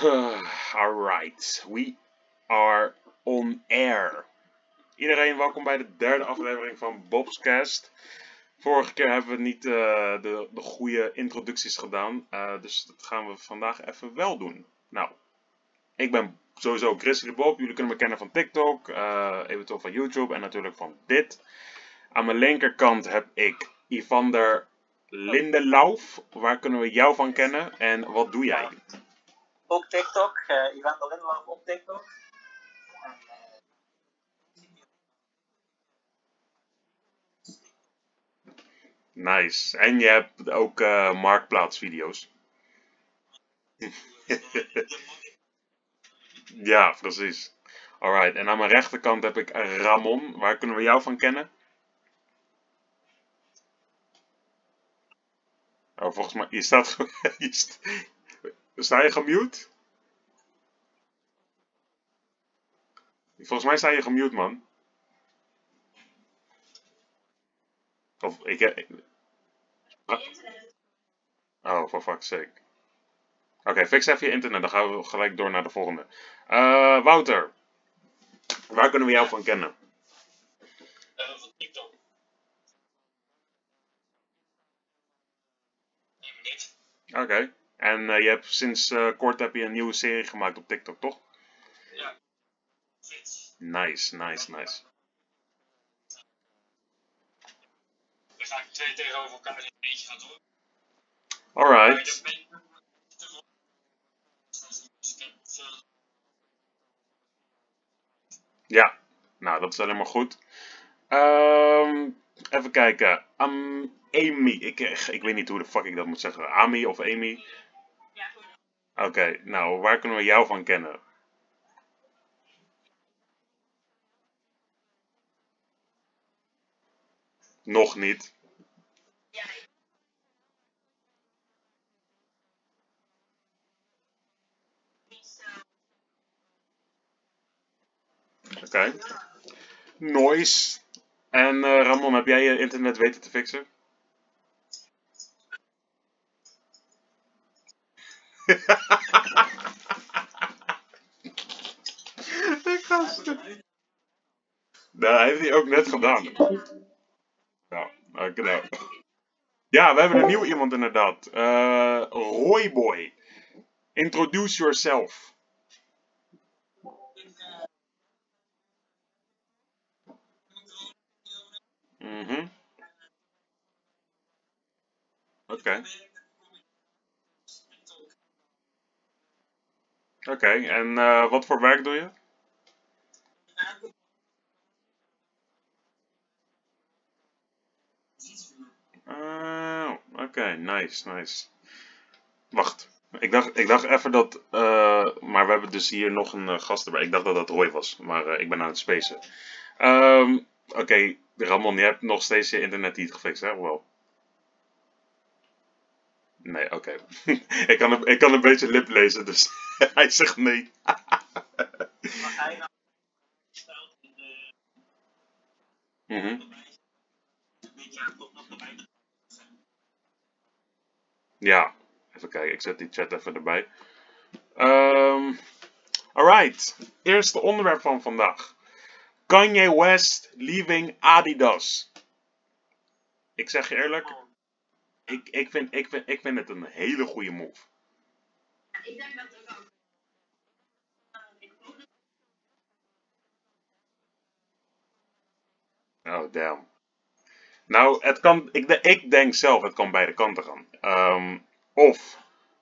Alright, we are on air. Iedereen welkom bij de derde aflevering van Bob's Cast. Vorige keer hebben we niet uh, de, de goede introducties gedaan, uh, dus dat gaan we vandaag even wel doen. Nou, ik ben sowieso Grizzly Bob. Jullie kunnen me kennen van TikTok, uh, eventueel van YouTube en natuurlijk van dit. Aan mijn linkerkant heb ik Ivander Lindelauf. Waar kunnen we jou van kennen en wat doe jij? Ook TikTok, uh, Ivander Lindelauf op TikTok. Nice. En je hebt ook uh, marktplaatsvideo's. ja, precies. Alright, en aan mijn rechterkant heb ik Ramon. Waar kunnen we jou van kennen? Oh, volgens mij, je staat, je sta je gemute? Volgens mij sta je gemute, man. Of ik heb... Ah. Oh, for fuck's sake. Oké, okay, fix even je internet, dan gaan we gelijk door naar de volgende. Uh, Wouter, waar kunnen we jou van kennen? Uh, van TikTok. Oké, okay. En uh, je hebt sinds kort heb je een nieuwe serie gemaakt op TikTok, toch? Ja. Nice, nice, nice. Dan ga ik twee tegenover elkaar in eentje gaan doen. Alright. Ja, nou dat is helemaal goed. Um, even kijken. Um, Amy, ik, ik weet niet hoe de fuck ik dat moet zeggen. Ami of Amy? Oké, nou waar kunnen we jou van kennen? Nog niet. Oké. Okay. Noise. En uh, Ramon, heb jij je internet weten te fixen? Dat heeft hij ook net gedaan. Nou, oké nou. Ja, we hebben een nieuw iemand inderdaad. Uh, Royboy. Introduce yourself. Mhm. Oké. Oké, en uh, wat voor werk doe je? Uh, Oké, nice, nice. Wacht, ik dacht, ik dacht even dat, uh, maar we hebben dus hier nog een gast erbij. Ik dacht dat dat Roy was, maar ik ben aan het spacen. Um, Oké, Ramon, je hebt nog steeds je internet niet gefixt, hè? Wel. Nee, oké. Ik, kan ik kan een beetje lip lezen, dus hij zegt nee. mm -hmm. Ja, even kijken, ik zet die chat even erbij. Um, alright, eerste onderwerp van vandaag. Kanye West leaving Adidas. Ik zeg je eerlijk, ik, ik, vind, ik, vind, ik vind het een hele goede move. Ik denk dat ook. Oh, damn. Nou, het kan, ik, ik denk zelf, het kan beide kanten gaan. Um, of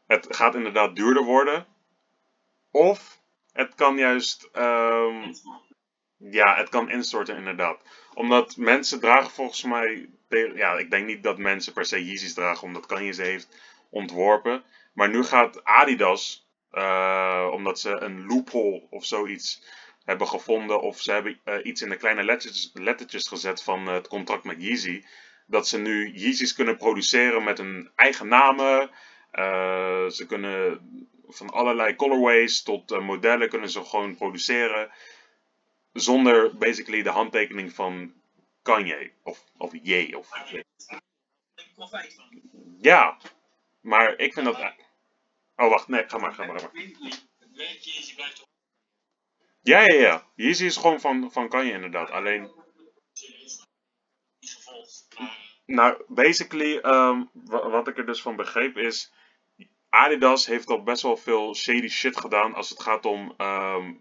het gaat inderdaad duurder worden. Of het kan juist. Um, ja, het kan instorten inderdaad. Omdat mensen dragen volgens mij. Ja, ik denk niet dat mensen per se Yeezys dragen omdat Kanye ze heeft ontworpen. Maar nu gaat Adidas, uh, omdat ze een loophole of zoiets hebben gevonden. Of ze hebben uh, iets in de kleine lettertjes, lettertjes gezet van uh, het contract met Yeezy. Dat ze nu Yeezys kunnen produceren met hun eigen namen. ze kunnen van allerlei colorways tot modellen kunnen ze gewoon produceren zonder basically de handtekening van Kanye of, of Ye. Of, ja, maar ik vind dat. Oh, wacht, nee, ga maar, ga maar. Ga maar. Yeezy blijft Ja, ja, ja. Yeezy is gewoon van, van Kanye inderdaad. Alleen, nou, basically, ehm, wa- wat ik er dus van begreep is... Adidas heeft al best wel veel shady shit gedaan als het gaat om ehm,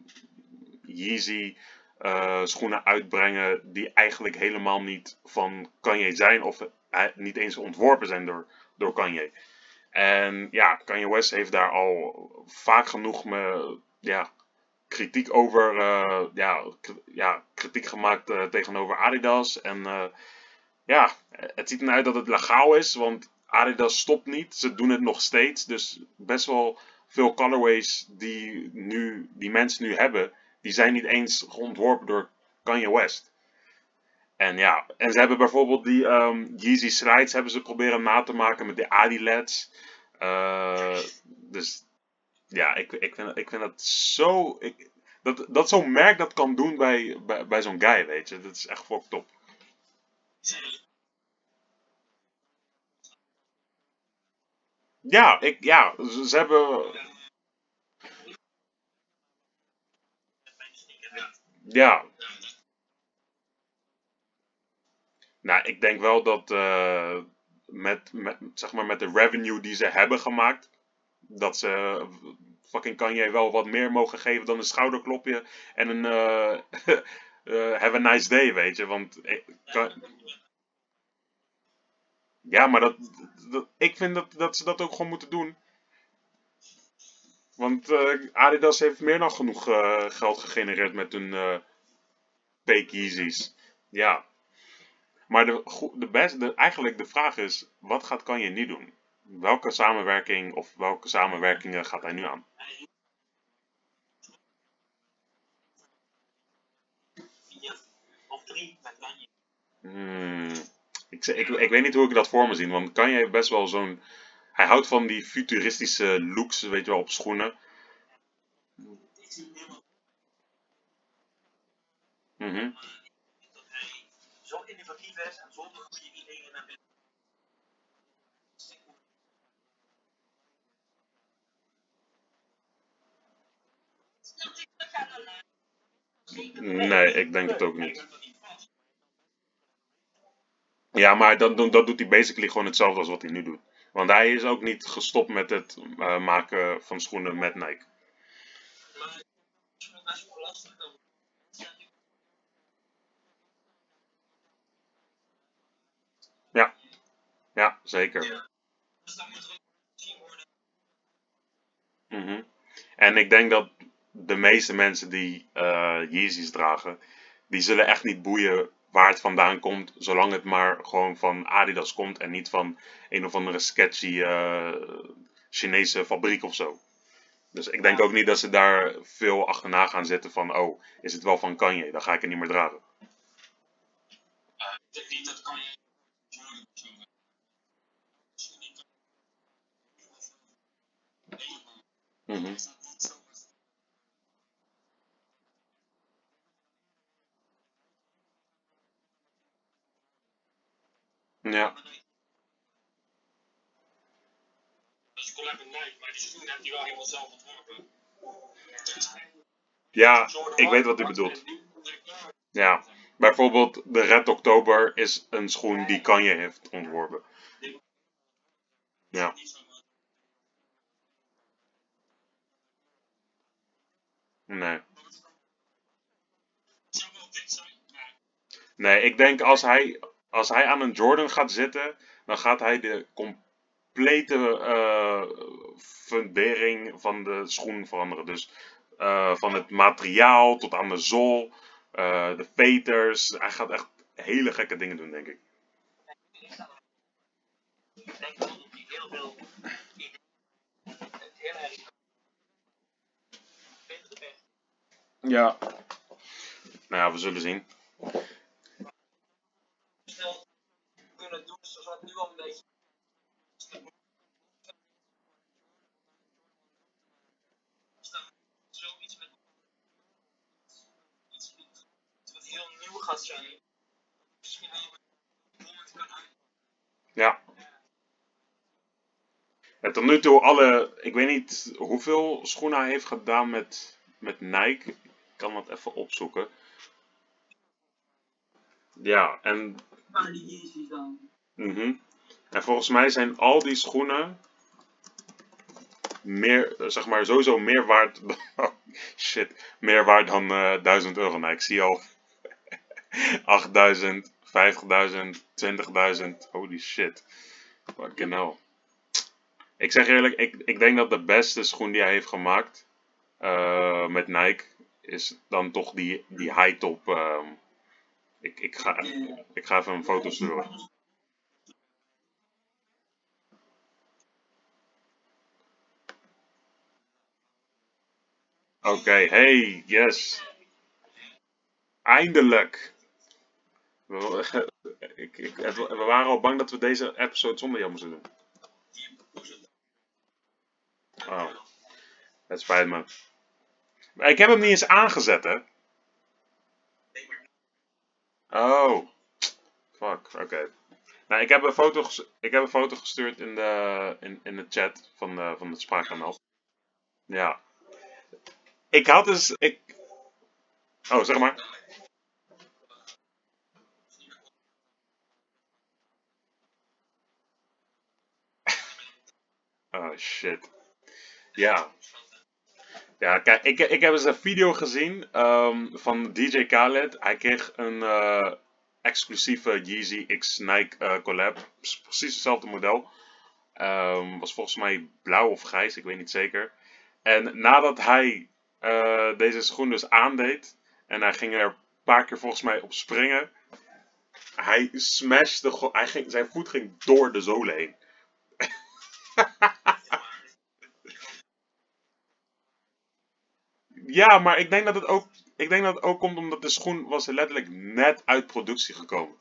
Yeezy eh, schoenen uitbrengen die eigenlijk helemaal niet van Kanye zijn of niet eens ontworpen zijn door, door Kanye. En ja, Kanye West heeft daar al vaak genoeg me, ja, kritiek over, eh, ja, ja, kritiek gemaakt eh, tegenover Adidas. En eh, ja, het ziet eruit dat het legaal is, want Adidas stopt niet. Ze doen het nog steeds. Dus best wel veel colorways die, nu, die mensen nu hebben, die zijn niet eens ontworpen door Kanye West. En ja, en ze hebben bijvoorbeeld die ehm, Yeezy Slides hebben ze proberen na te maken met de Adilets. Eh dus ja, ik, ik, vind, ik vind dat zo... Ik, dat, dat zo'n merk dat kan doen bij, bij, bij zo'n guy, weet je. Dat is echt fucked top. Ja, ik, ja ze, ze hebben... Ja. Nou, ik denk wel dat eh, met, met, zeg maar met de revenue die ze hebben gemaakt, dat ze fucking Kanye wel wat meer mogen geven dan een schouderklopje en een eh, eh, have a nice day, weet je. Want ja, maar dat, ik vind dat, dat ze dat ook gewoon moeten doen. Want eh, Adidas heeft meer dan genoeg eh, geld gegenereerd met hun eh Yeezys. Ja. Maar de, de best, de, eigenlijk de vraag is, wat gaat Kanye nu doen? Welke samenwerking of welke samenwerkingen gaat hij nu aan? Vier of drie met Kanye. Hmm, ik, ik, ik weet niet hoe ik dat voor me zie, want Kanye heeft best wel zo'n... Hij houdt van die futuristische looks, weet je wel, op schoenen. Helemaal Mhm. dat hij zo innovatief is en zoveel goede ideeën naar binnen. Nee, ik denk het ook niet. Ja, maar dat, doet hij basically gewoon hetzelfde als wat hij nu doet. Want hij is ook niet gestopt met het eh, maken van schoenen met Nike. Ja, ja zeker. Mhm. En ik denk dat de meeste mensen die eh Yeezys dragen, die zullen echt niet boeien waar het vandaan komt, zolang het maar gewoon van Adidas komt en niet van een of andere sketchy eh, Chinese fabriek of zo. Dus ik denk ook niet dat ze daar veel achterna gaan zitten van, oh, is het wel van Kanye, dan ga ik het niet meer dragen. Ik denk niet dat kan je Jordan of zo. Misschien niet. Nee, Mhm. is dat niet zo? Ja, Dat is collab met Nike, maar die schoenen heeft hij wel helemaal zelf ontworpen. ja ik weet wat u bedoelt. en. Ja, bijvoorbeeld de Red October is een schoen die Kanye heeft ontworpen. Ja. Nee. het zou wel dik zijn, maar Nee, ik denk als hij, als hij aan een Jordan gaat zitten, dan gaat hij de complete eh, fundering van de schoen veranderen. Dus eh, van het materiaal tot aan de zool, eh, de veters. Hij gaat echt hele gekke dingen doen, denk ik. Denk heel veel. Ja. Nou ja, we zullen zien. snel kunnen doen zoals wat nu al een beetje. Zoiets met iets wat heel nieuw gaat zijn. Misschien moment kan. Ja. Ja, tot nu toe alle, ik weet niet hoeveel schoenen hij heeft gedaan met, met Nike. Ik kan dat even opzoeken. Ja, en, Maar die Yeezys dan. Mhm. en volgens mij zijn al die schoenen meer, eh, zeg maar, sowieso meer waard, shit, meer waard dan eh 1000 euro. Nou, ik zie al 8000, 50.000, 20.000, holy shit. Fucking hell. Ik zeg eerlijk, ik, ik denk dat de beste schoen die hij heeft gemaakt eh, met Nike is dan toch die, die high top. ehm. ik, ik, ga, ik ga even een foto sturen. Oké, hey, yes. Eindelijk. We, we waren al bang dat we deze episode zonder jou moesten doen. Oh, het spijt me. Ik heb hem niet eens aangezet, hè? Oh, fuck, oké. Nou, ik heb een foto, ik heb een foto gestuurd in de, in, in de chat van, de, van het spraakkanaal. Ja. Ik had dus, ik... Oh, zeg maar. Oh, shit. Ja. Ja, kijk, ik, ik heb eens een video gezien ehm, van DJ Khaled. Hij kreeg een eh, exclusieve Yeezy X Nike eh, collab. Precies hetzelfde model. Ehm, was volgens mij blauw of grijs, ik weet niet zeker. En nadat hij eh, deze schoen dus aandeed, en hij ging er een paar keer volgens mij op springen, hij smashte, hij ging, zijn voet ging door de zolen heen. Ja, maar ik denk dat het ook, ik denk dat het ook komt omdat de schoen was letterlijk net uit productie gekomen.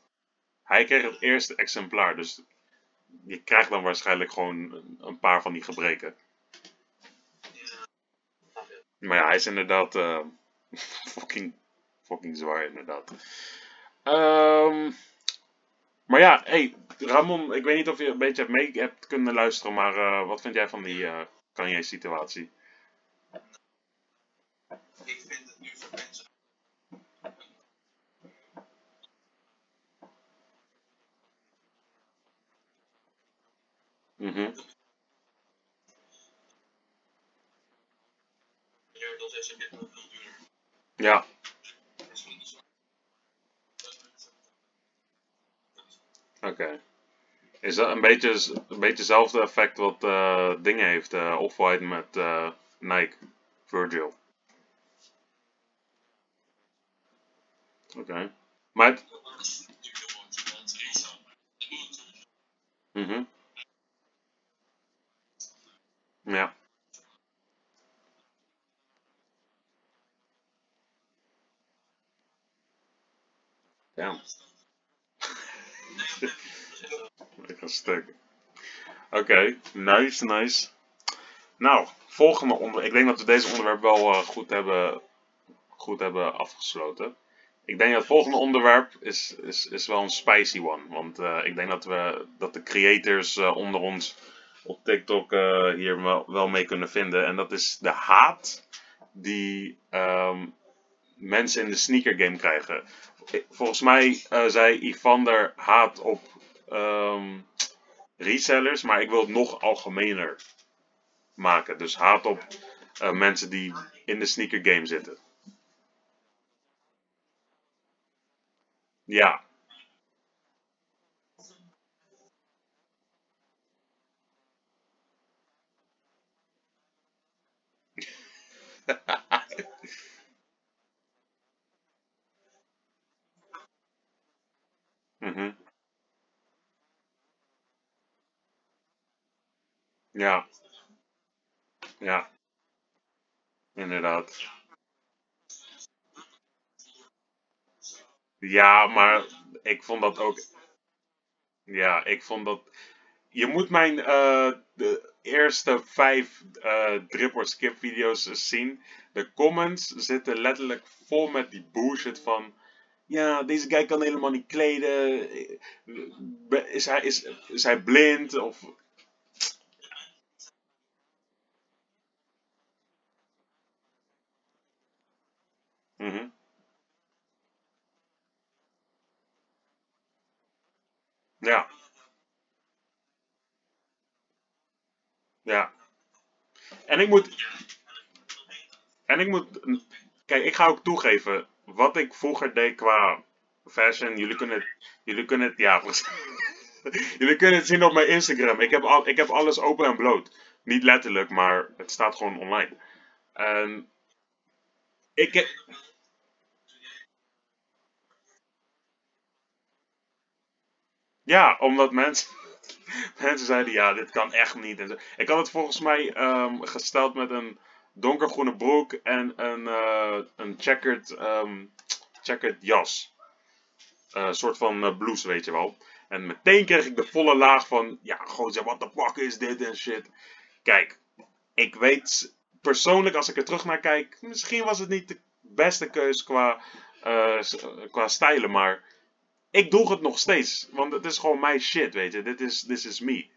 Hij kreeg het eerste exemplaar, dus je krijgt dan waarschijnlijk gewoon een paar van die gebreken. Maar ja, hij is inderdaad eh, fucking, fucking zwaar inderdaad. Ehm, maar ja, hey, Ramon, ik weet niet of je een beetje hebt mee hebt kunnen luisteren, maar eh, wat vind jij van die eh Kanye-situatie? Ik vind het nu voor mensen. Mhm. Veel duurder. Ja, oké. Is dat een beetje, een beetje hetzelfde effect wat eh dingen heeft, eh Off-White met eh, Nike, Virgil? Oké. Maar het, mhm. Ja. Ja. Ik ga stuk. Oké, nice, nice. Nou, volgende onderwerp. Ik denk dat we deze onderwerp wel eh, goed, hebben, goed hebben afgesloten. Ik denk dat het volgende onderwerp is, is, is wel een spicy one. Want eh, ik denk dat, we, dat de creators eh, onder ons op TikTok hier wel, wel mee kunnen vinden. En dat is de haat die ehm, mensen in de sneaker game krijgen. Volgens mij eh, zei Ivander haat op ehm, resellers, maar ik wil het nog algemener maken. Dus haat op eh, mensen die in de sneaker game zitten. Ja. Mhm. Ja. Ja. Inderdaad. Ja, maar ik vond dat ook. Ja, ik vond dat. Je moet mijn eh, de eerste vijf eh drip or skip video's zien. De comments zitten letterlijk vol met die bullshit van ja, deze guy kan helemaal niet kleden. Is hij, is, is blind? Of... Mm -hmm. Ja. Ja. En ik moet. En ik moet. Kijk, ik ga ook toegeven wat ik vroeger deed qua fashion, jullie kunnen het, jullie kunnen het, ja, jullie kunnen het zien op mijn Instagram. Ik heb, al, ik heb alles open en bloot. Niet letterlijk, maar het staat gewoon online. En ik heb, ja, omdat mensen, mensen zeiden, ja, dit kan echt niet. Ik had het volgens mij ehm, gesteld met een donkergroene broek en een, eh, een checkered, ehm, checkered jas. Eh, Een soort van eh, blouse, weet je wel. En meteen kreeg ik de volle laag van, ja, gewoon zeg, what the fuck is dit en shit. Kijk, ik weet persoonlijk, als ik er terug naar kijk, misschien was het niet de beste keus qua, qua stijlen, maar ik doe het nog steeds. Want het is gewoon mijn shit, weet je. Dit is, this is me.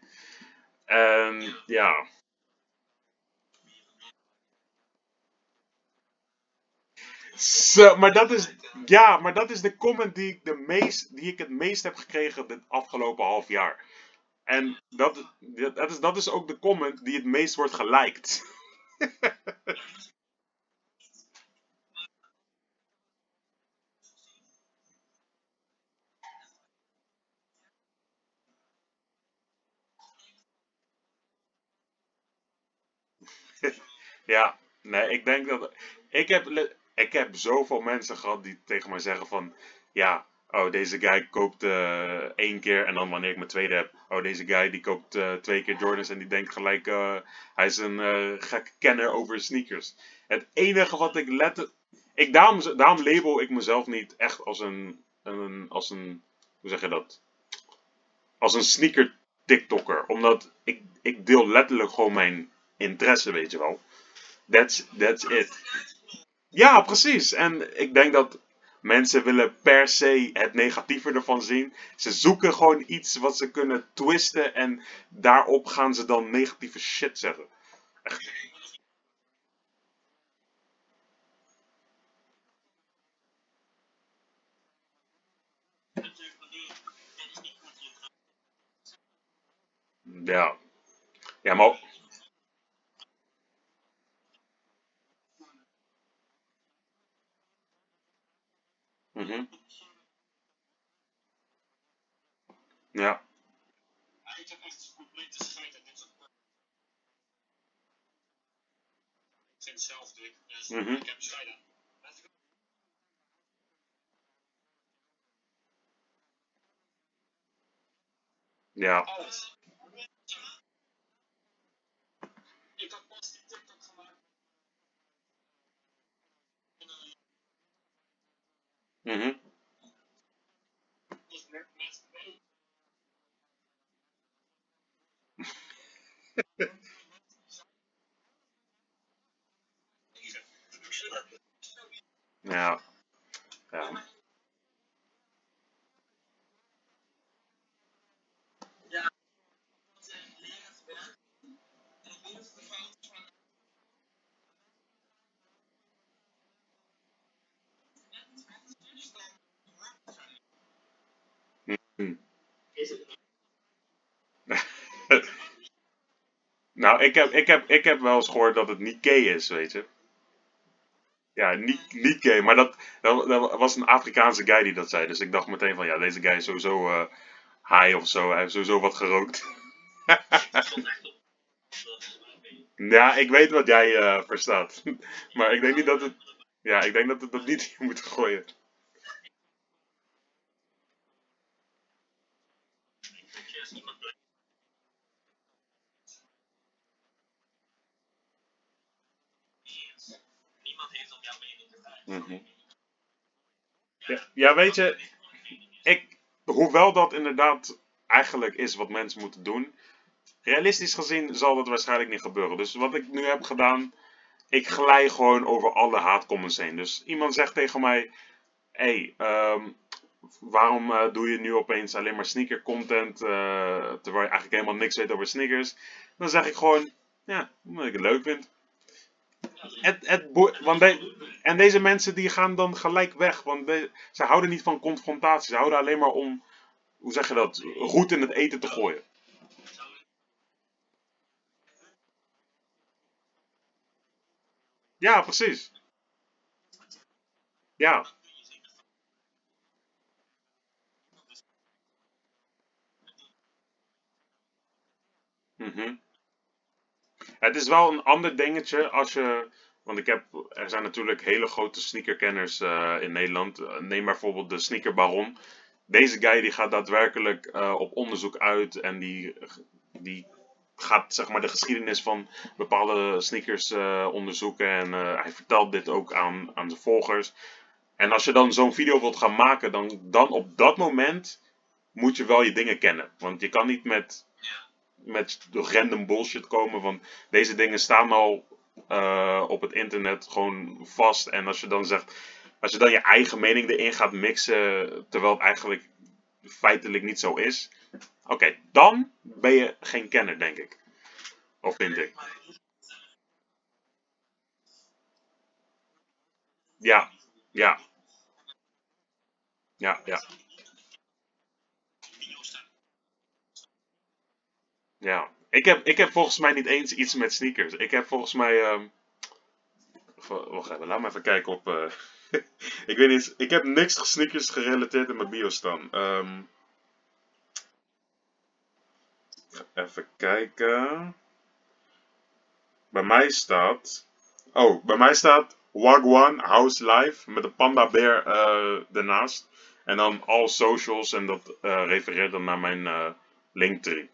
En ja, Zo, maar dat is, ja, maar dat is de comment die ik, de meest, die ik het meest heb gekregen dit afgelopen half jaar. En dat, dat, is, dat is ook de comment die het meest wordt geliked. Ja, nee, ik denk dat. Ik heb, ik heb zoveel mensen gehad die tegen mij zeggen van. Ja, oh, deze guy koopt eh, één keer en dan wanneer ik mijn tweede heb. Oh, deze guy die koopt eh, twee keer Jordans en die denkt gelijk. eh, hij is een gekke kenner over sneakers. Het enige wat ik let. Ik, daarom, daarom label ik mezelf niet echt als een. een als een hoe zeg je dat? Als een sneaker TikToker. Omdat ik, ik deel letterlijk gewoon mijn interesse, weet je wel. That's, that's it. Ja, precies. En ik denk dat mensen willen per se het negatieve ervan zien. Ze zoeken gewoon iets wat ze kunnen twisten en daarop gaan ze dan negatieve shit zeggen. Ja. Ja, maar... Mhm. Ja. Ik heb echt complete scheid aan dit soort Ik vind het zelf Mhm. Laat ik- Ja. Ik had pas die TikTok gemaakt. Mhm. Dus met Is het Nou, ik heb, ik, heb, ik heb wel eens gehoord dat het Nikkei is, weet je. Ja, Ni- Nikkei, maar dat, dat, dat was een Afrikaanse guy die dat zei. Dus ik dacht meteen van, ja, deze guy is sowieso eh high of zo. Hij heeft sowieso wat gerookt. Ja, ik weet wat jij eh, verstaat. Maar ik denk niet dat het... Ja, ik denk dat we dat niet moeten gooien. Ik vind als iemand blijft. Niemand heeft om jouw Mhm. Ja, weet je, ik, hoewel dat inderdaad eigenlijk is wat mensen moeten doen, realistisch gezien zal dat waarschijnlijk niet gebeuren. Dus wat ik nu heb gedaan, ik glij gewoon over alle haatcomments heen. Dus iemand zegt tegen mij, hey, ehm, waarom eh, doe je nu opeens alleen maar sneaker content, eh, terwijl je eigenlijk helemaal niks weet over sneakers? Dan zeg ik gewoon, ja, omdat ik het leuk vind. Het, het want en deze mensen die gaan dan gelijk weg, want ze houden niet van confrontatie, ze houden alleen maar om hoe zeg je dat, roet in het eten te gooien. Ja, precies. Ja. Mhm. Het is wel een ander dingetje als je. Want ik heb, er zijn natuurlijk hele grote sneakerkenners eh, in Nederland. Eh, Neem bijvoorbeeld de Sneaker Baron. Deze guy die gaat daadwerkelijk eh, op onderzoek uit en die, die gaat zeg maar de geschiedenis van bepaalde sneakers onderzoeken. En hij vertelt dit ook aan, aan zijn volgers. En als je dan zo'n video wilt gaan maken, dan, dan op dat moment moet je wel je dingen kennen. Want je kan niet met, met random bullshit komen. Want deze dingen staan al eh, op het internet gewoon vast. En als je dan zegt, als je dan je eigen mening erin gaat mixen, terwijl het eigenlijk feitelijk niet zo is. Oké, dan ben je geen kenner, denk ik. Of vind ik. Ja, ja, ja, ja, ja. Ik heb, ik heb volgens mij niet eens iets met sneakers. Ik heb volgens mij. v- wacht even, laat me even kijken op. eh, ik weet niet, ik heb niks sneakers gerelateerd in mijn bio staan. Ehm, even kijken. Bij mij staat. Oh, bij mij staat Wagwan House Life met een panda bear eh, ernaast. En dan all socials en dat eh, refereert dan naar mijn eh linktree.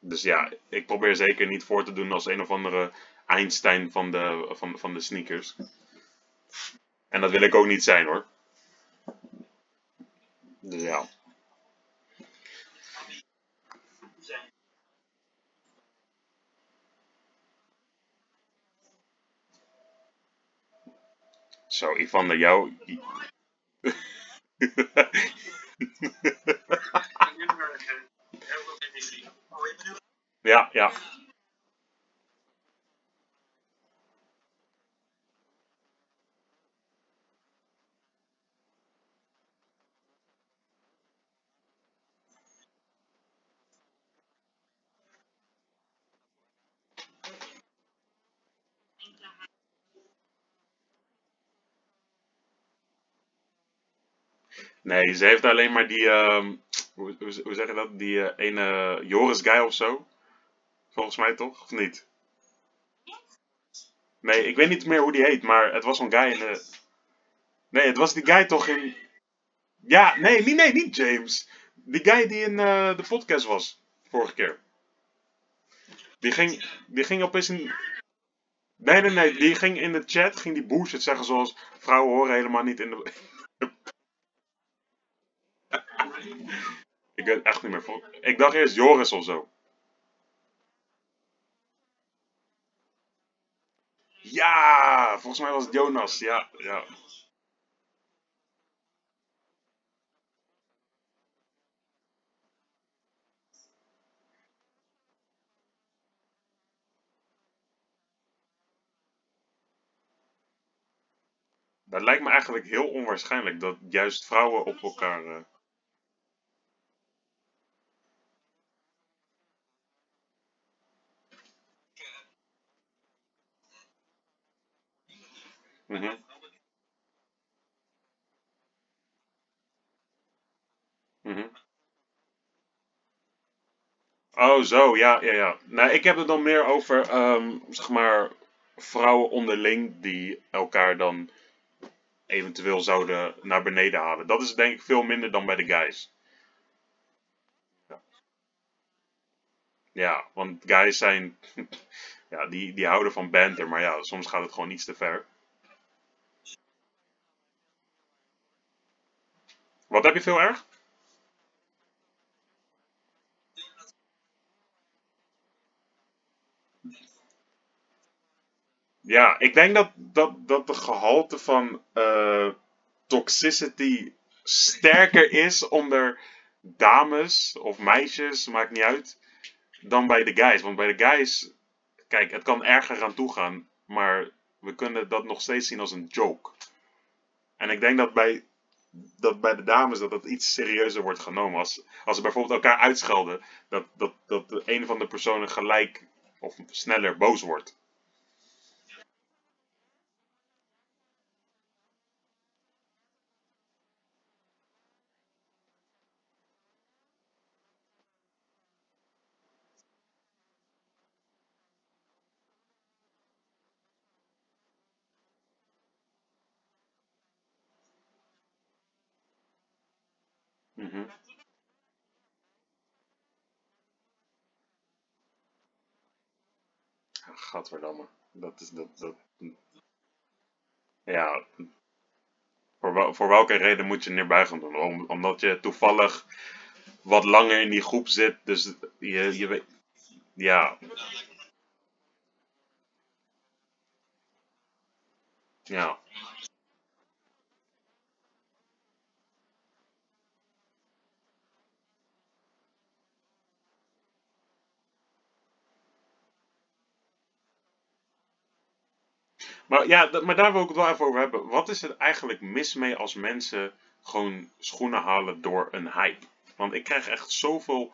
Dus ja, ik probeer zeker niet voor te doen als een of andere Einstein van de, van, van de sneakers. En dat wil ik ook niet zijn hoor. Dus ja. Zo, Ivan, naar jou. Heel veel industrie. Oh, je bedoelt ja, ja. Nee, ze heeft alleen maar die. ehm, hoe, hoe, hoe dat? Die eh, ene Joris guy of zo. Volgens mij toch? Of niet? Nee, ik weet niet meer hoe die heet, maar het was zo'n guy in de. Nee, het was die guy toch in. Ja, nee, nee, nee, niet James. Die guy die in eh, de podcast was. Vorige keer. Die ging, die ging opeens in. Nee, nee, nee. Die ging in de chat ging die bullshit zeggen zoals. Vrouwen horen helemaal niet in de. ik weet echt niet meer. Ik dacht eerst Joris of zo. Ja, volgens mij was het Jonas. Ja, ja. Dat lijkt me eigenlijk heel onwaarschijnlijk dat juist vrouwen op elkaar. eh, mhm, mhm. Oh, zo, ja, ja, ja. Nou, ik heb het dan meer over, ehm, zeg maar, vrouwen onderling die elkaar dan eventueel zouden naar beneden halen. Dat is denk ik veel minder dan bij de guys. Ja, Ja, want guys zijn, ja, die, die houden van banter, maar ja, soms gaat het gewoon iets te ver. Wat heb je veel erg? Ja, ik denk dat, dat, dat de gehalte van eh, toxicity sterker is onder dames of meisjes, maakt niet uit, dan bij de guys. Want bij de guys, kijk, het kan erger aan toe gaan, maar we kunnen dat nog steeds zien als een joke. En ik denk dat bij dat bij de dames dat dat iets serieuzer wordt genomen. Als, als ze bijvoorbeeld elkaar uitschelden, dat, dat, dat een van de personen gelijk of sneller boos wordt. Mhm. Gadverdamme. Dat is dat, dat. Ja, voor, voor welke reden moet je neerbuigend doen? Om, omdat je toevallig wat langer in die groep zit, dus je, je weet. Ja, ja. Maar ja, maar daar wil ik het wel even over hebben. Wat is er eigenlijk mis mee als mensen gewoon schoenen halen door een hype? Want ik krijg echt zoveel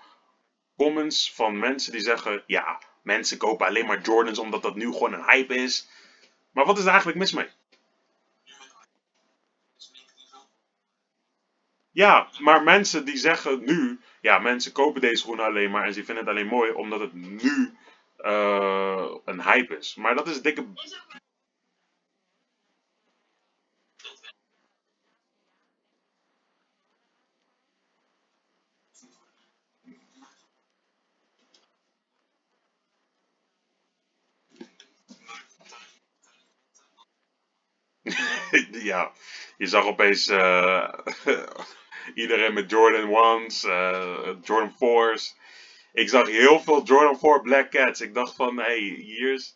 comments van mensen die zeggen: ja, mensen kopen alleen maar Jordans omdat dat nu gewoon een hype is. Maar wat is er eigenlijk mis mee? Ja, maar mensen die zeggen nu: ja, mensen kopen deze schoenen alleen maar en ze vinden het alleen mooi omdat het nu eh, een hype is. Maar dat is dikke. ja, je zag opeens eh, iedereen met Jordan 1's, eh, Jordan 4's. Ik zag heel veel Jordan 4 Black Cats. Ik dacht van, hé, hey, hier is...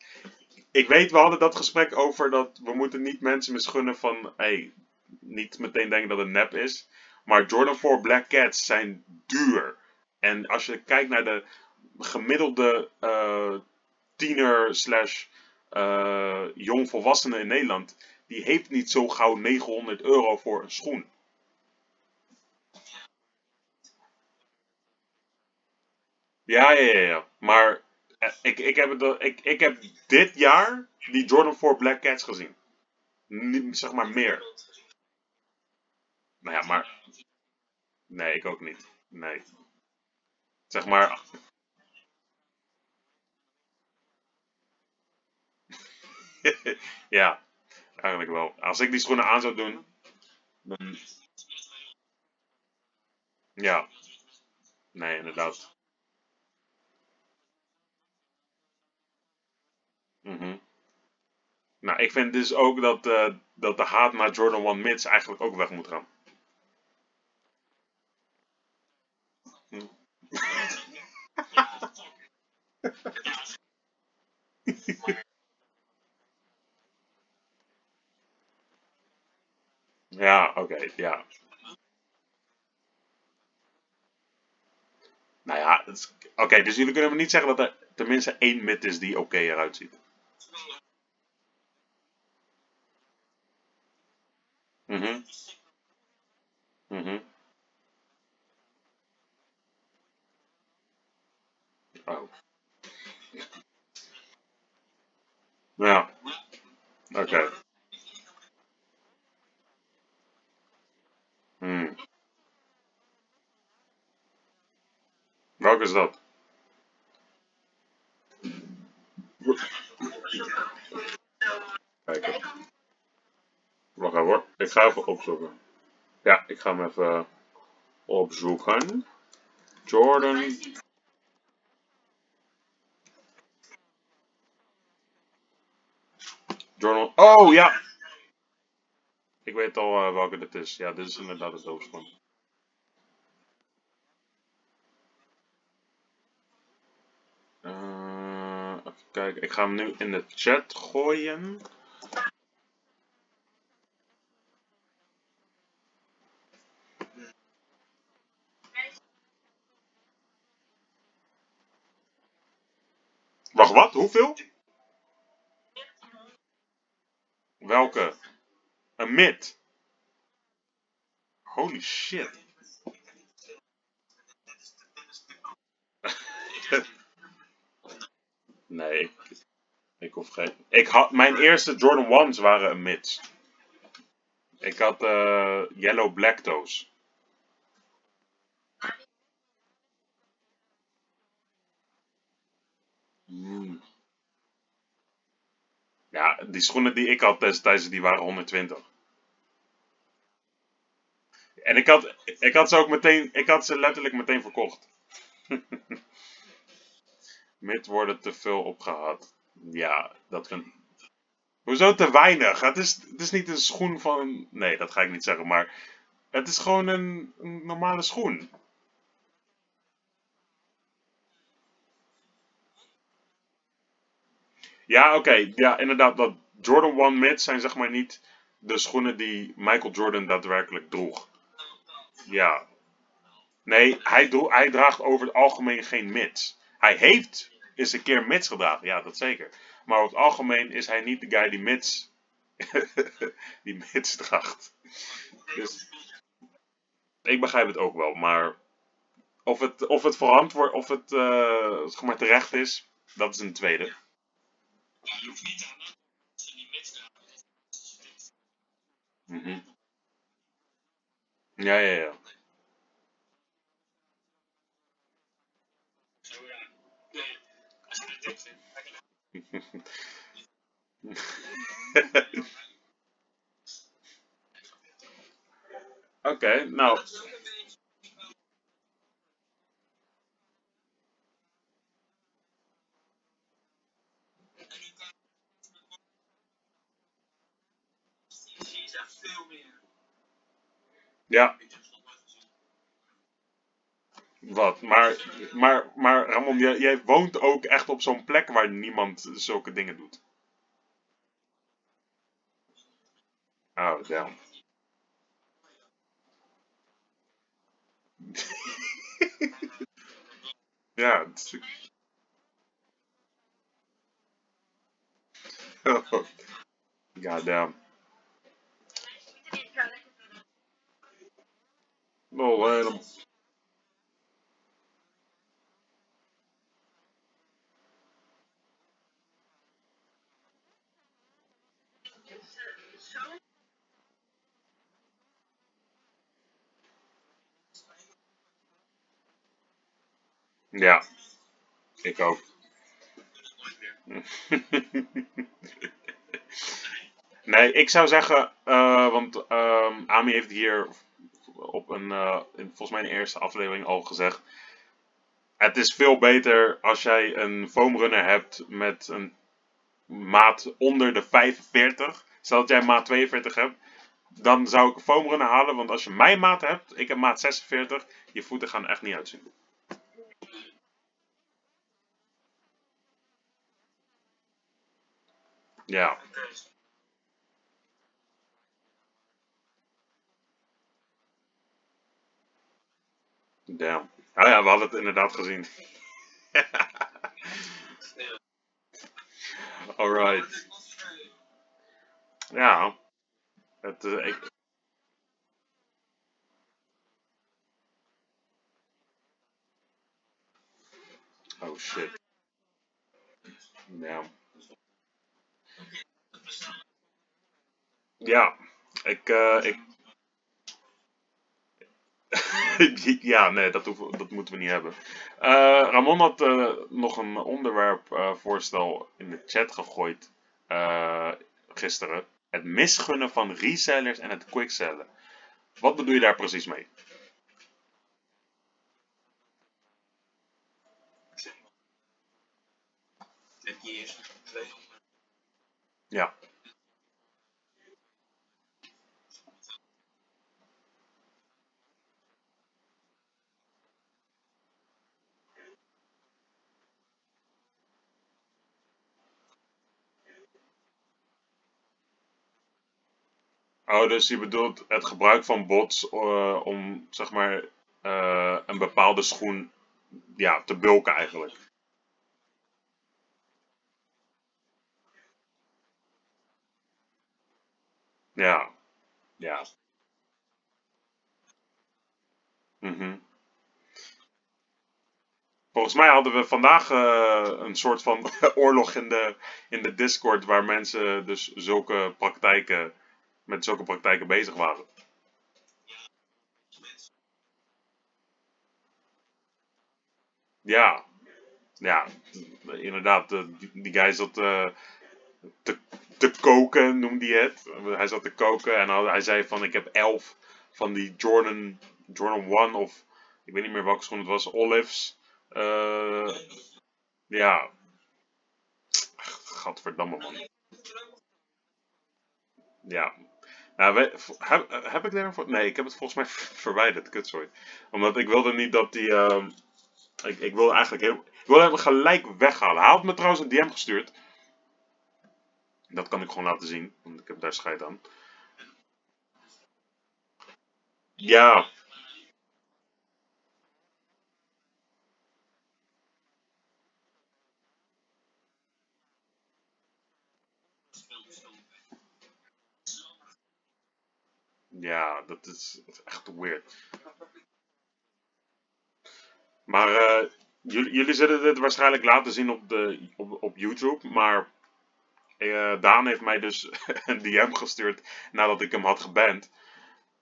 Ik weet, we hadden dat gesprek over dat we moeten niet mensen misgunnen van, hey, niet meteen denken dat het nep is. Maar Jordan 4 Black Cats zijn duur. En als je kijkt naar de gemiddelde eh, tiener slash eh, jongvolwassene in Nederland, die heeft niet zo gauw 900 euro voor een schoen. Ja, ja, ja, ja. Maar eh, ik, ik, heb het, ik, ik heb dit jaar die Jordan 4 Black Cats gezien. Niet, zeg maar meer. Nou ja, maar... Nee, ik ook niet. Nee. Zeg maar... ja, eigenlijk wel. Als ik die schoenen aan zou doen, dan... Ja, nee, inderdaad. Mhm. Nou, ik vind dus ook dat, eh, dat de haat naar Jordan 1 Mids eigenlijk ook weg moet gaan. Hm. Ja, oké, ja. Nou ja, oké, dus jullie kunnen me niet zeggen dat er tenminste één mid is die oké eruit ziet. Mhm, mhm. Oh, ja, oké. Hmm. Welke is dat? Kijken. Wacht even hoor. Ik ga even opzoeken. Ja, ik ga hem even opzoeken. Jordan. Jordan. Oh ja! Ik weet al eh, welke dit is. Ja, dit is inderdaad het doodschoon. Eh, even. Ik ga hem nu in de chat gooien. Wacht, wat? Hoeveel? Welke? Een mid. Holy shit. nee, ik, hoef geen. Ik had, mijn eerste Jordan 1's waren een mids. Ik had eh, Yellow Black Toes. Mm. Ja, die schoenen die ik had destijds, die waren 120. En ik had, ik had ze ook meteen, ik had ze letterlijk meteen verkocht. Mid worden te veel opgehaald. Ja, dat kan. Hoezo te weinig? Het is, het is niet een schoen van. Nee, dat ga ik niet zeggen, maar. Het is gewoon een, een normale schoen. Ja, oké. Ja, inderdaad. Dat Jordan 1 Mid zijn zeg maar niet de schoenen die Michael Jordan daadwerkelijk droeg. Ja. Nee, hij, hij draagt over het algemeen geen mids. Hij heeft eens een keer mids gedragen, ja, dat zeker. Maar over het algemeen is hij niet de guy die mids, die mids draagt. Dus ik begrijp het ook wel, maar of het, of het verantwoord, of het eh, zeg maar terecht is, dat is een tweede. Ja, je hoeft niet aan je die draagt. als je dit- Mhm. Ja, ja, ja. Zo ja. Nee, als je dit dik vindt, lekker. Oké, nou, Zie je echt veel meer. Ja, wat. Maar, maar, maar Ramon, jij, woont ook echt op zo'n plek waar niemand zulke dingen doet. Oh, damn. ja, het is... God damn. Oh, helemaal. Ja, ik ook. nee, ik zou zeggen, eh, want ehm Ami heeft hier een, eh, in, volgens mij in de eerste aflevering al gezegd. Het is veel beter als jij een foamrunner hebt met een maat onder de 45. Stel dat jij maat 42 hebt. Dan zou ik een foamrunner halen, want als je mijn maat hebt, ik heb maat 46, je voeten gaan echt niet uitzien. Ja, damn. Oh ja, we hadden het inderdaad gezien. Alright. Ja. Het, eh, ik... Oh shit. Ja. Ja. Ik, eh, ik... ja, nee, dat, hoeven, dat moeten we niet hebben. Eh, Ramon had eh, nog een onderwerp eh, voorstel in de chat gegooid eh, gisteren. Het misgunnen van resellers en het quicksellen. Wat bedoel je daar precies mee? Ja. Oh, dus je bedoelt het gebruik van bots eh, om zeg maar eh, een bepaalde schoen ja, te bulken eigenlijk. Ja, ja. Mhm. Volgens mij hadden we vandaag eh, een soort van oorlog in de, in de Discord waar mensen dus zulke praktijken, met zulke praktijken bezig waren. Ja, ja, inderdaad. Die, guy zat eh, te, koken, noemde hij het. Hij zat te koken en hij hij zei van ik heb elf van die Jordan, Jordan 1 of ik weet niet meer welke schoen het was, Olives. Eh, ja, gadverdamme man. Ja. Nou, we, heb, ik daarvoor? Nee, ik heb het volgens mij verwijderd, kutzooi. Omdat ik wilde niet dat die... ehm, ik, ik wilde eigenlijk heel... Ik wilde hem gelijk weghalen. Hij had me trouwens een DM gestuurd. Dat kan ik gewoon laten zien, want ik heb daar scheid aan. Ja, ja, dat is, echt weird. Maar eh, jullie, jullie zullen dit waarschijnlijk laten zien op, de, op, op YouTube. Maar eh, Daan heeft mij dus een DM gestuurd nadat ik hem had geband.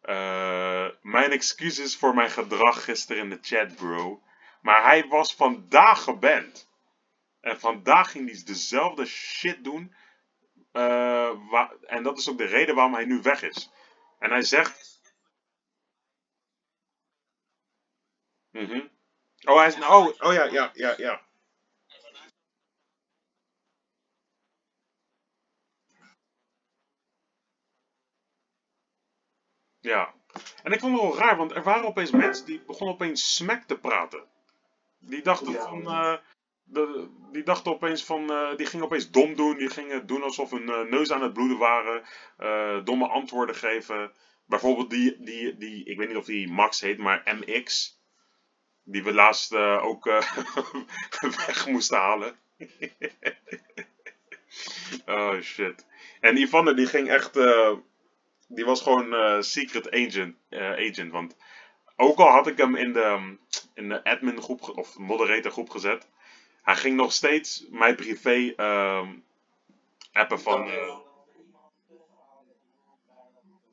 Eh, mijn excuses voor mijn gedrag gisteren in de chat, bro. Maar hij was vandaag geband. En vandaag ging hij dezelfde shit doen. en dat is ook de reden waarom hij nu weg is. En hij zegt. mhm. Oh, hij is. Oh, oh ja, ja, ja, ja. Ja. En ik vond het wel raar, want er waren opeens mensen die begonnen opeens smack te praten. Die dachten Ja. van. eh, de, die dachten opeens van. eh, die gingen opeens dom doen. Die gingen doen alsof hun eh, neus aan het bloeden waren. eh, domme antwoorden geven. Bijvoorbeeld die, die, die. Ik weet niet of die Max heet, maar MX. Die we laatst ook weg moesten halen. oh shit. En Yvonne die ging echt. die was gewoon secret agent, agent. Want ook al had ik hem in de, in de admin groep of moderator groep gezet. Hij ging nog steeds mijn privé ehm, appen van. eh,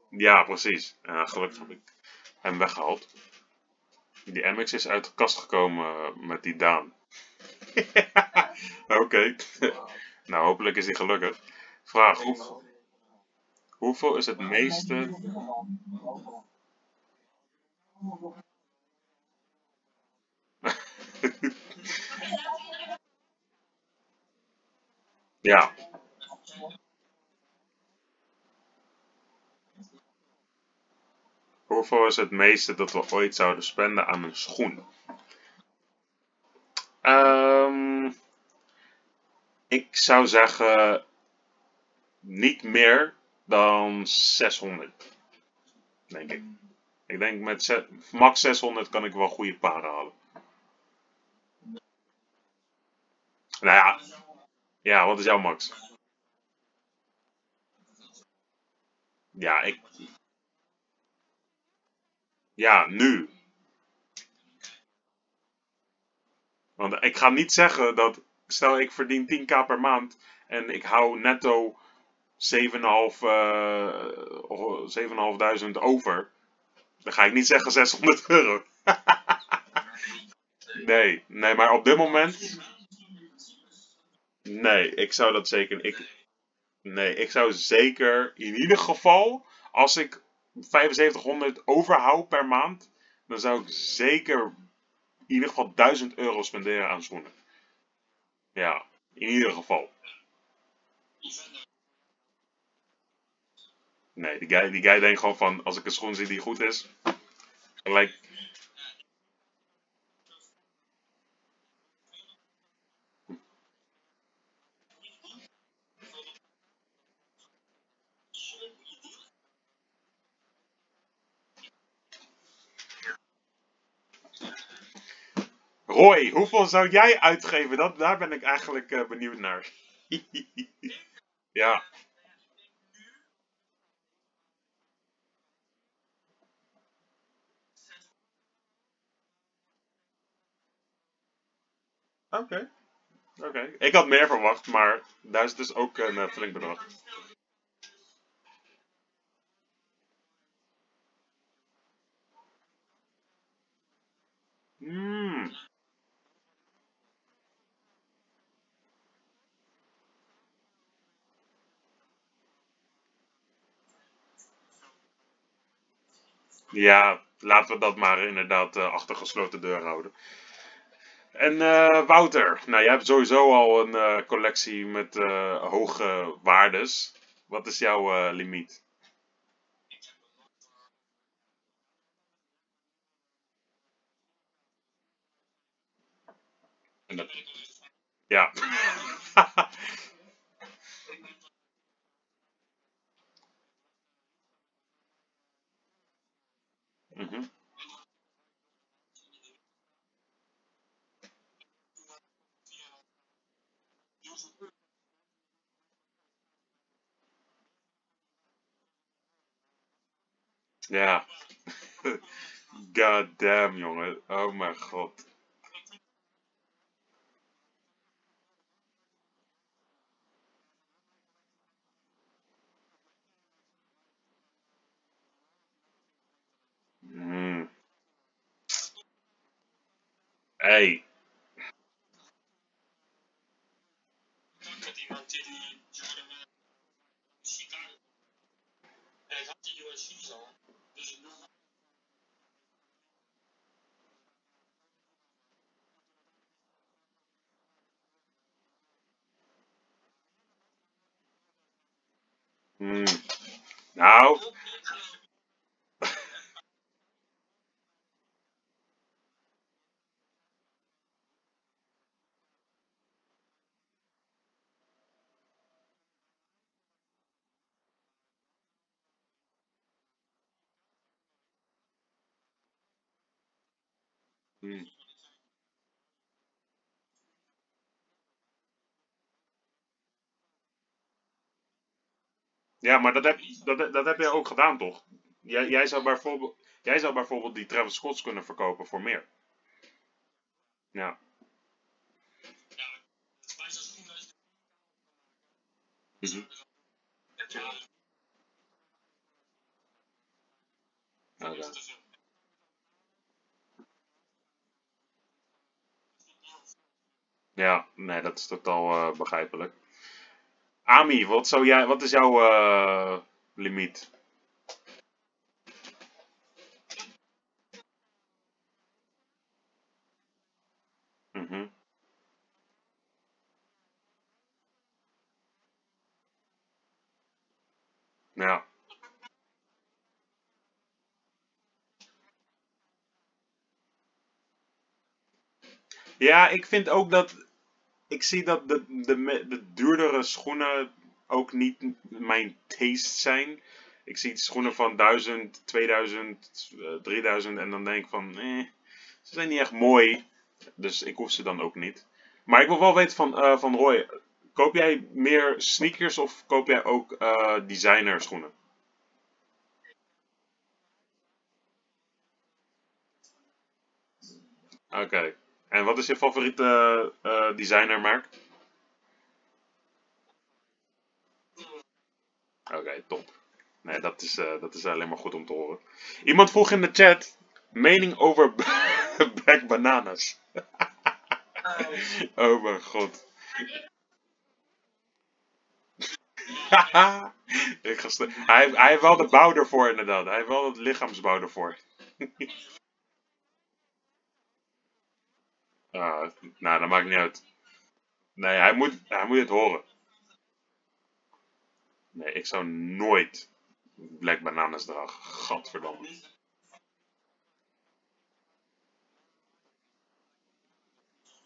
ja, precies. En gelukkig heb ik hem weggehaald. Die MX is uit de kast gekomen eh, met die Daan. Oké. nou, hopelijk is hij gelukkig. Vraag: hoe, hoeveel is het meeste. Ja, hoeveel is het meeste dat we ooit zouden spenden aan een schoen? Ehm, ik zou zeggen niet meer dan 600, denk ik. Ik denk met max 600 kan ik wel goede paren halen. Nou ja, ja, wat is jouw max? Ja, ik, ja, nu. Want ik ga niet zeggen dat, stel ik verdien 10k per maand en ik hou netto 7,5 eh, 7.500 over. Dan ga ik niet zeggen 600 euro. Nee, nee, maar op dit moment. Nee, ik zou dat zeker. Ik, nee, ik zou zeker in ieder geval, als ik 7500 overhoud per maand, dan zou ik zeker in ieder geval 1000 euro spenderen aan schoenen. Ja, in ieder geval. Nee, die guy, die guy denkt gewoon van, als ik een schoen zie die goed is, gelijk. Roy, hoeveel zou jij uitgeven? Dat, daar ben ik eigenlijk eh, benieuwd naar. ja. Oké. Oké. Ik had meer verwacht, maar daar is dus ook een eh, flink bedrag. Mmm. Ja, laten we dat maar inderdaad eh, achter gesloten deur houden. En eh, Wouter, nou jij hebt sowieso al een eh, collectie met hoge waardes. Wat is jouw limiet? En ja. Ik ben tot Mhm. Ja. God damn, jongen. Oh mijn god. Hmm. Hey. contact met iemand die Jordan met Chicago. En ik had die USC's al. Dus ik noem Hmm. Nou, ook niet geloof. hmm. Ja, maar dat heb, dat, heb jij ook gedaan, toch? Jij, jij, zou bijvoorbeeld, jij zou bijvoorbeeld die Travis Scotts kunnen verkopen voor meer. Ja. Mhm. Ja, nee, dat is totaal eh, begrijpelijk. Ami, wat, zou jij, wat is jouw eh, limiet? Mhm. Ja. ja, ik vind ook dat. Ik zie dat de, de, de duurdere schoenen ook niet mijn taste zijn. Ik zie schoenen van 1000, 2000, eh, 3000 en dan denk ik van, eh, ze zijn niet echt mooi. Dus ik hoef ze dan ook niet. Maar ik wil wel weten van, eh, van Roy, koop jij meer sneakers of koop jij ook eh designer schoenen? Oké. En wat is je favoriete eh designermerk? Oké, top. Nee, dat is, eh, dat is alleen maar goed om te horen. Iemand vroeg in de chat mening over Black Bananas. oh mijn god. Ik ga hij, hij heeft wel de bouw ervoor inderdaad. Hij heeft wel het lichaamsbouw ervoor. Ah, nou, dat maakt niet uit. Nee, hij moet, hij moet het horen. Nee, ik zou nooit Black Bananas dragen. Gadverdamme.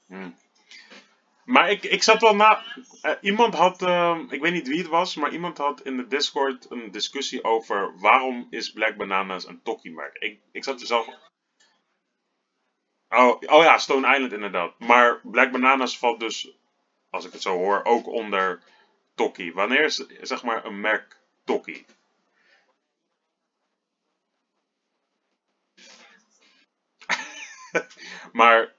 Hm. Maar ik, ik zat wel na. eh, iemand had, ehm, ik weet niet wie het was, maar iemand had in de Discord een discussie over waarom is Black Bananas een Tokkie-merk. Ik, ik zat er zelf. Oh, oh ja, Stone Island inderdaad. Maar Black Bananas valt dus, als ik het zo hoor, ook onder Tokkie. Wanneer is zeg maar een merk Tokkie? Maar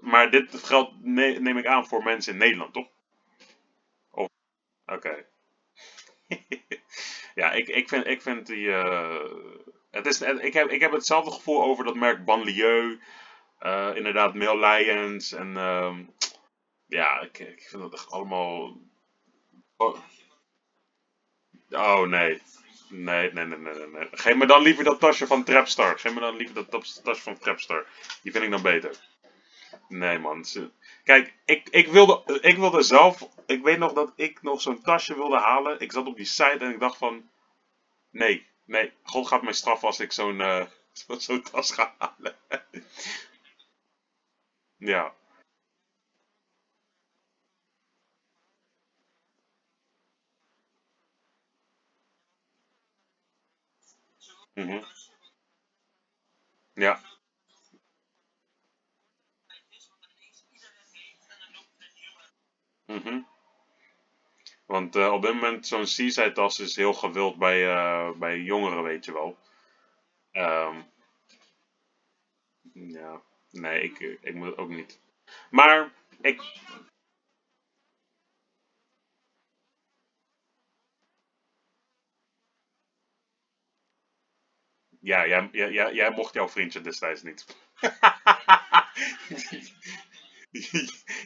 maar dit geldt, ne- neem ik aan, voor mensen in Nederland, toch? Of, oké. ja, ik, ik, vind, ik vind die. eh, het is, ik, heb, ik heb hetzelfde gevoel over dat merk Banlieue. Eh, inderdaad, Mail Lions. En ehm, ja, ik, ik vind dat echt allemaal. Oh, oh, nee. Nee, nee, nee, nee, nee. Geef me dan liever dat tasje van Trapstar. Geef me dan liever dat tas- tasje van Trapstar. Die vind ik dan beter. Nee, man. Kijk, ik, ik, wilde, ik wilde zelf. Ik weet nog dat ik nog zo'n tasje wilde halen. Ik zat op die site en ik dacht van. Nee, nee. God gaat mij straffen als ik zo'n eh, zo- zo'n tas ga halen. Ja. mhm, Ja. mhm. Want eh, op dit moment zo'n Seaside tas is heel gewild bij, eh, bij jongeren, weet je wel. Ehm, ja. Nee, ik, ik moet ook niet. Maar ik. Ja, jij, jij, jij, mocht jouw vriendje destijds niet.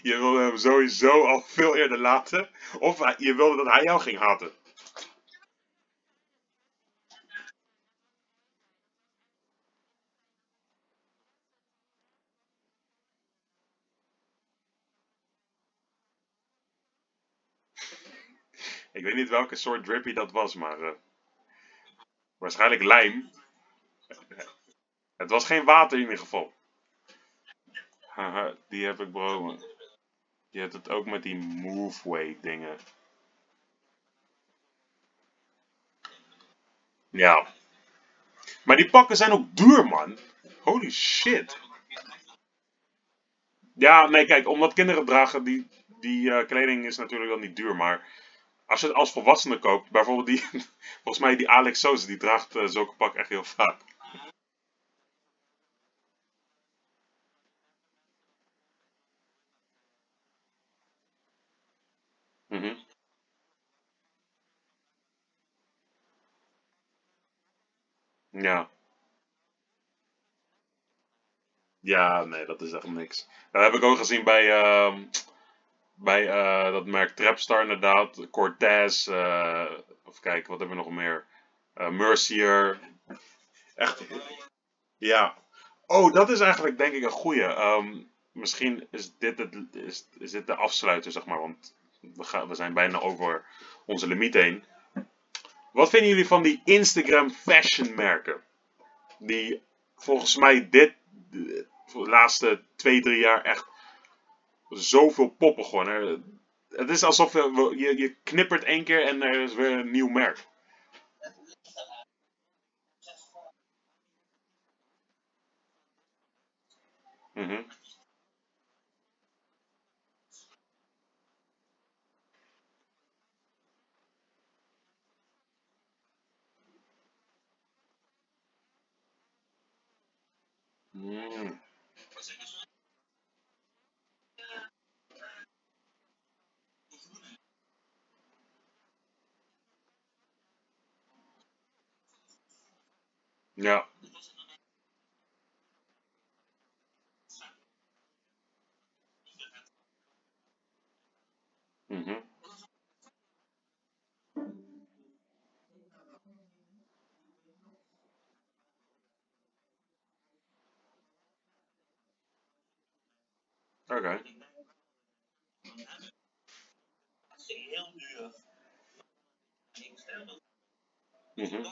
je wilde hem sowieso al veel eerder laten. Of je wilde dat hij jou ging haten. Ik weet niet welke soort drippy dat was, maar eh, waarschijnlijk lijm. Het was geen water in ieder geval. Haha, die heb ik bro. Je hebt het ook met die Moveway dingen. Ja. Maar die pakken zijn ook duur, man. Holy shit. Ja, nee, kijk, omdat kinderen dragen, die, die eh, kleding is natuurlijk dan niet duur. Maar als je het als volwassene koopt, bijvoorbeeld die, volgens mij die Alex Soos, die draagt eh, zulke pak echt heel vaak. Mhm. Ja. Ja, nee, dat is echt niks. Dat heb ik ook gezien bij, ehm, bij eh, dat merk Trapstar inderdaad. Cortez, eh even kijken, wat hebben we nog meer? Eh, Mercier. Echt, ja. Oh, dat is eigenlijk denk ik een goeie. Ehm, misschien is dit, het, is, is dit de afsluiter, zeg maar, want we, gaan, we zijn bijna over onze limiet heen. Wat vinden jullie van die Instagram fashion merken? Die volgens mij dit, de, laatste twee, drie jaar echt zoveel poppen gewoon. Het is alsof je, je, je knippert één keer en er is weer een nieuw merk. Mhm. Mm. Ja. Mhm. Oké. heel duur. Ik stel dat Mhm.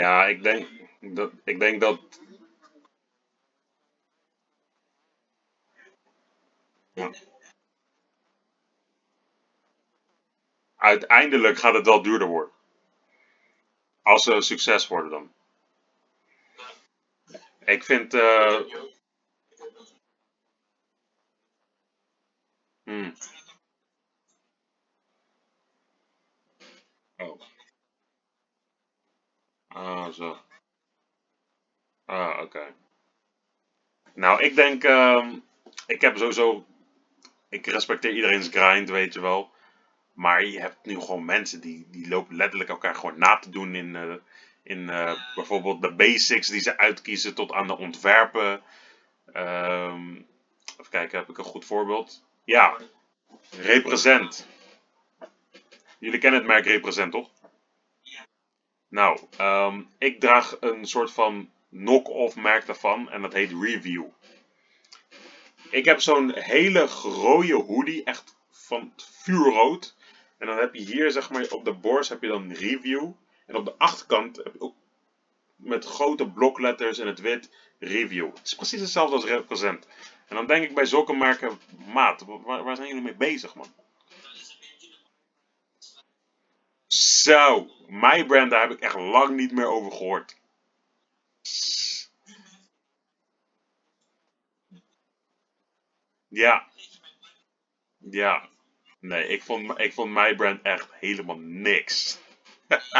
Ja, ik denk dat, ik denk dat uiteindelijk gaat het wel duurder worden. Als ze een succes worden dan. Ik vind. eh hmm, oh, ah, zo. Ah, oké. Nou, ik denk, ehm, ik heb sowieso, ik respecteer iedereen's grind, weet je wel. Maar je hebt nu gewoon mensen die, die lopen letterlijk elkaar gewoon na te doen in, eh, in eh, bijvoorbeeld de basics die ze uitkiezen tot aan de ontwerpen. Ehm, even kijken, heb ik een goed voorbeeld? Ja, Represent. Jullie kennen het merk Represent, toch? Nou, ehm, ik draag een soort van knock-off merk daarvan en dat heet Review. Ik heb zo'n hele rode hoodie, echt van vuurrood. En dan heb je hier, zeg maar, op de borst heb je dan Review. En op de achterkant heb je ook met grote blokletters in het wit Review. Het is precies hetzelfde als Represent. En dan denk ik bij zulke merken, maat, waar, waar zijn jullie mee bezig, man? Dat is een beetje de Zo, my brand, daar heb ik echt lang niet meer over gehoord. Ja, ja. Nee, ik vond, ik vond my brand echt helemaal niks.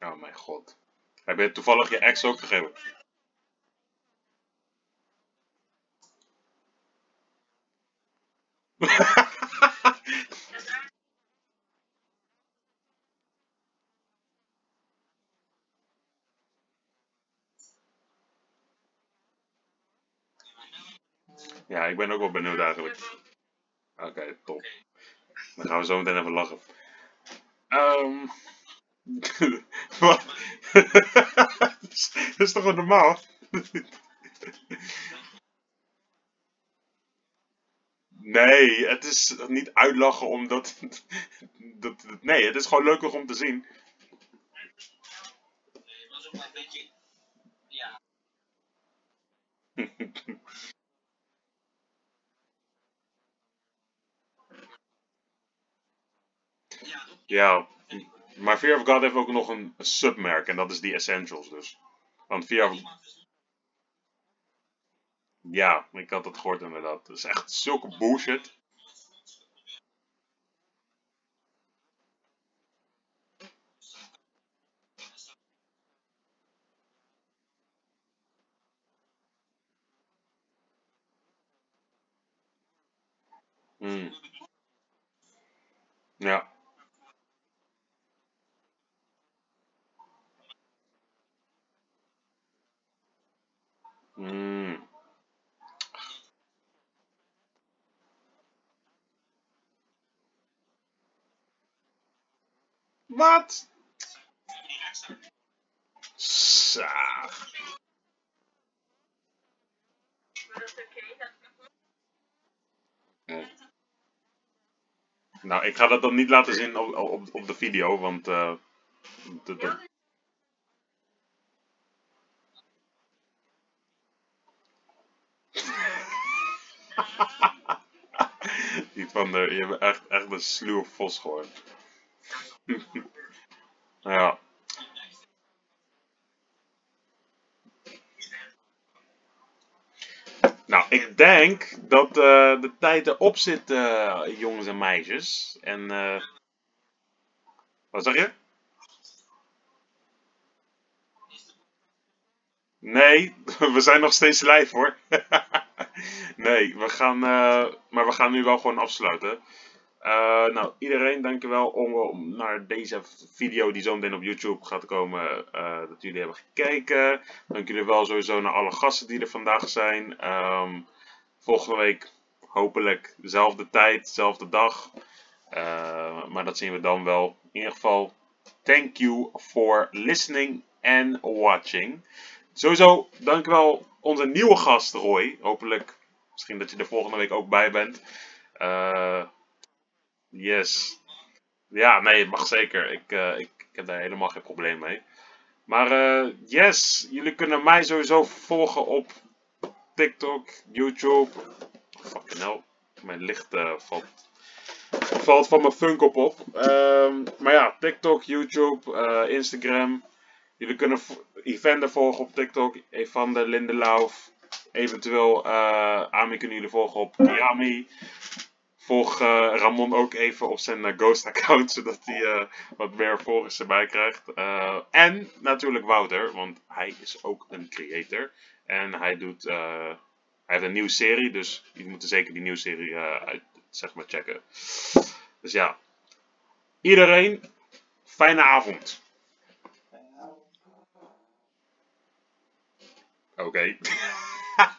Oh mijn god. Heb je toevallig je ex ook gegeven? Ja, ik ben ook wel benieuwd eigenlijk. Oké, top. Dan gaan we zo meteen even lachen. Ehm. Wat? Dat is toch wel normaal? Nee, het is niet uitlachen omdat. Dat, nee, het is gewoon leuker om te zien. Nee, was ook wel een beetje. Ja? Ja, maar Fear of God heeft ook nog een submerk en dat is die Essentials dus. Want Fear of... Ja, ik had het gehoord inderdaad. Dat is echt zulke bullshit. Hmm, ja. Hmm. Wat? die. Ja. Nou, ik ga dat dan niet laten zien op, op, de video, want eh, dat- dat- niet van de, je bent echt, echt een sluwe vos gewoon. ja. Nou, ik denk dat eh, de tijd erop zit, eh, jongens en meisjes. En, eh wat zeg je? Nee, we zijn nog steeds live hoor. nee, we gaan, maar we gaan nu wel gewoon afsluiten. Eh, nou, iedereen dankjewel om, om naar deze video die zo meteen op YouTube gaat komen, eh, dat jullie hebben gekeken. Dank jullie wel sowieso naar alle gasten die er vandaag zijn. Ehm, volgende week hopelijk dezelfde tijd, dezelfde dag. Eh, maar dat zien we dan wel. In ieder geval, thank you for listening and watching. Sowieso, dankjewel onze nieuwe gast Roy. Hopelijk, misschien dat je er volgende week ook bij bent. Eh, yes. Ja, nee, het mag zeker. Ik, eh, ik, ik heb daar helemaal geen probleem mee. Maar eh, yes, jullie kunnen mij sowieso volgen op TikTok, YouTube. Fucking hell, mijn licht eh, valt, valt van mijn Funko Pop. Ehm, maar ja, TikTok, YouTube, Instagram. Jullie kunnen Evander volgen op TikTok, Evander Lindelauf. Eventueel Ami kunnen jullie volgen op Kiami. Volg eh, Ramon ook even op zijn eh, Ghost account, zodat hij eh, wat meer volgers erbij krijgt. En natuurlijk Wouter, want hij is ook een creator. En hij doet, hij heeft een nieuwe serie, dus jullie moeten zeker die nieuwe serie zeg maar checken. Dus ja, iedereen, fijne avond. Oké.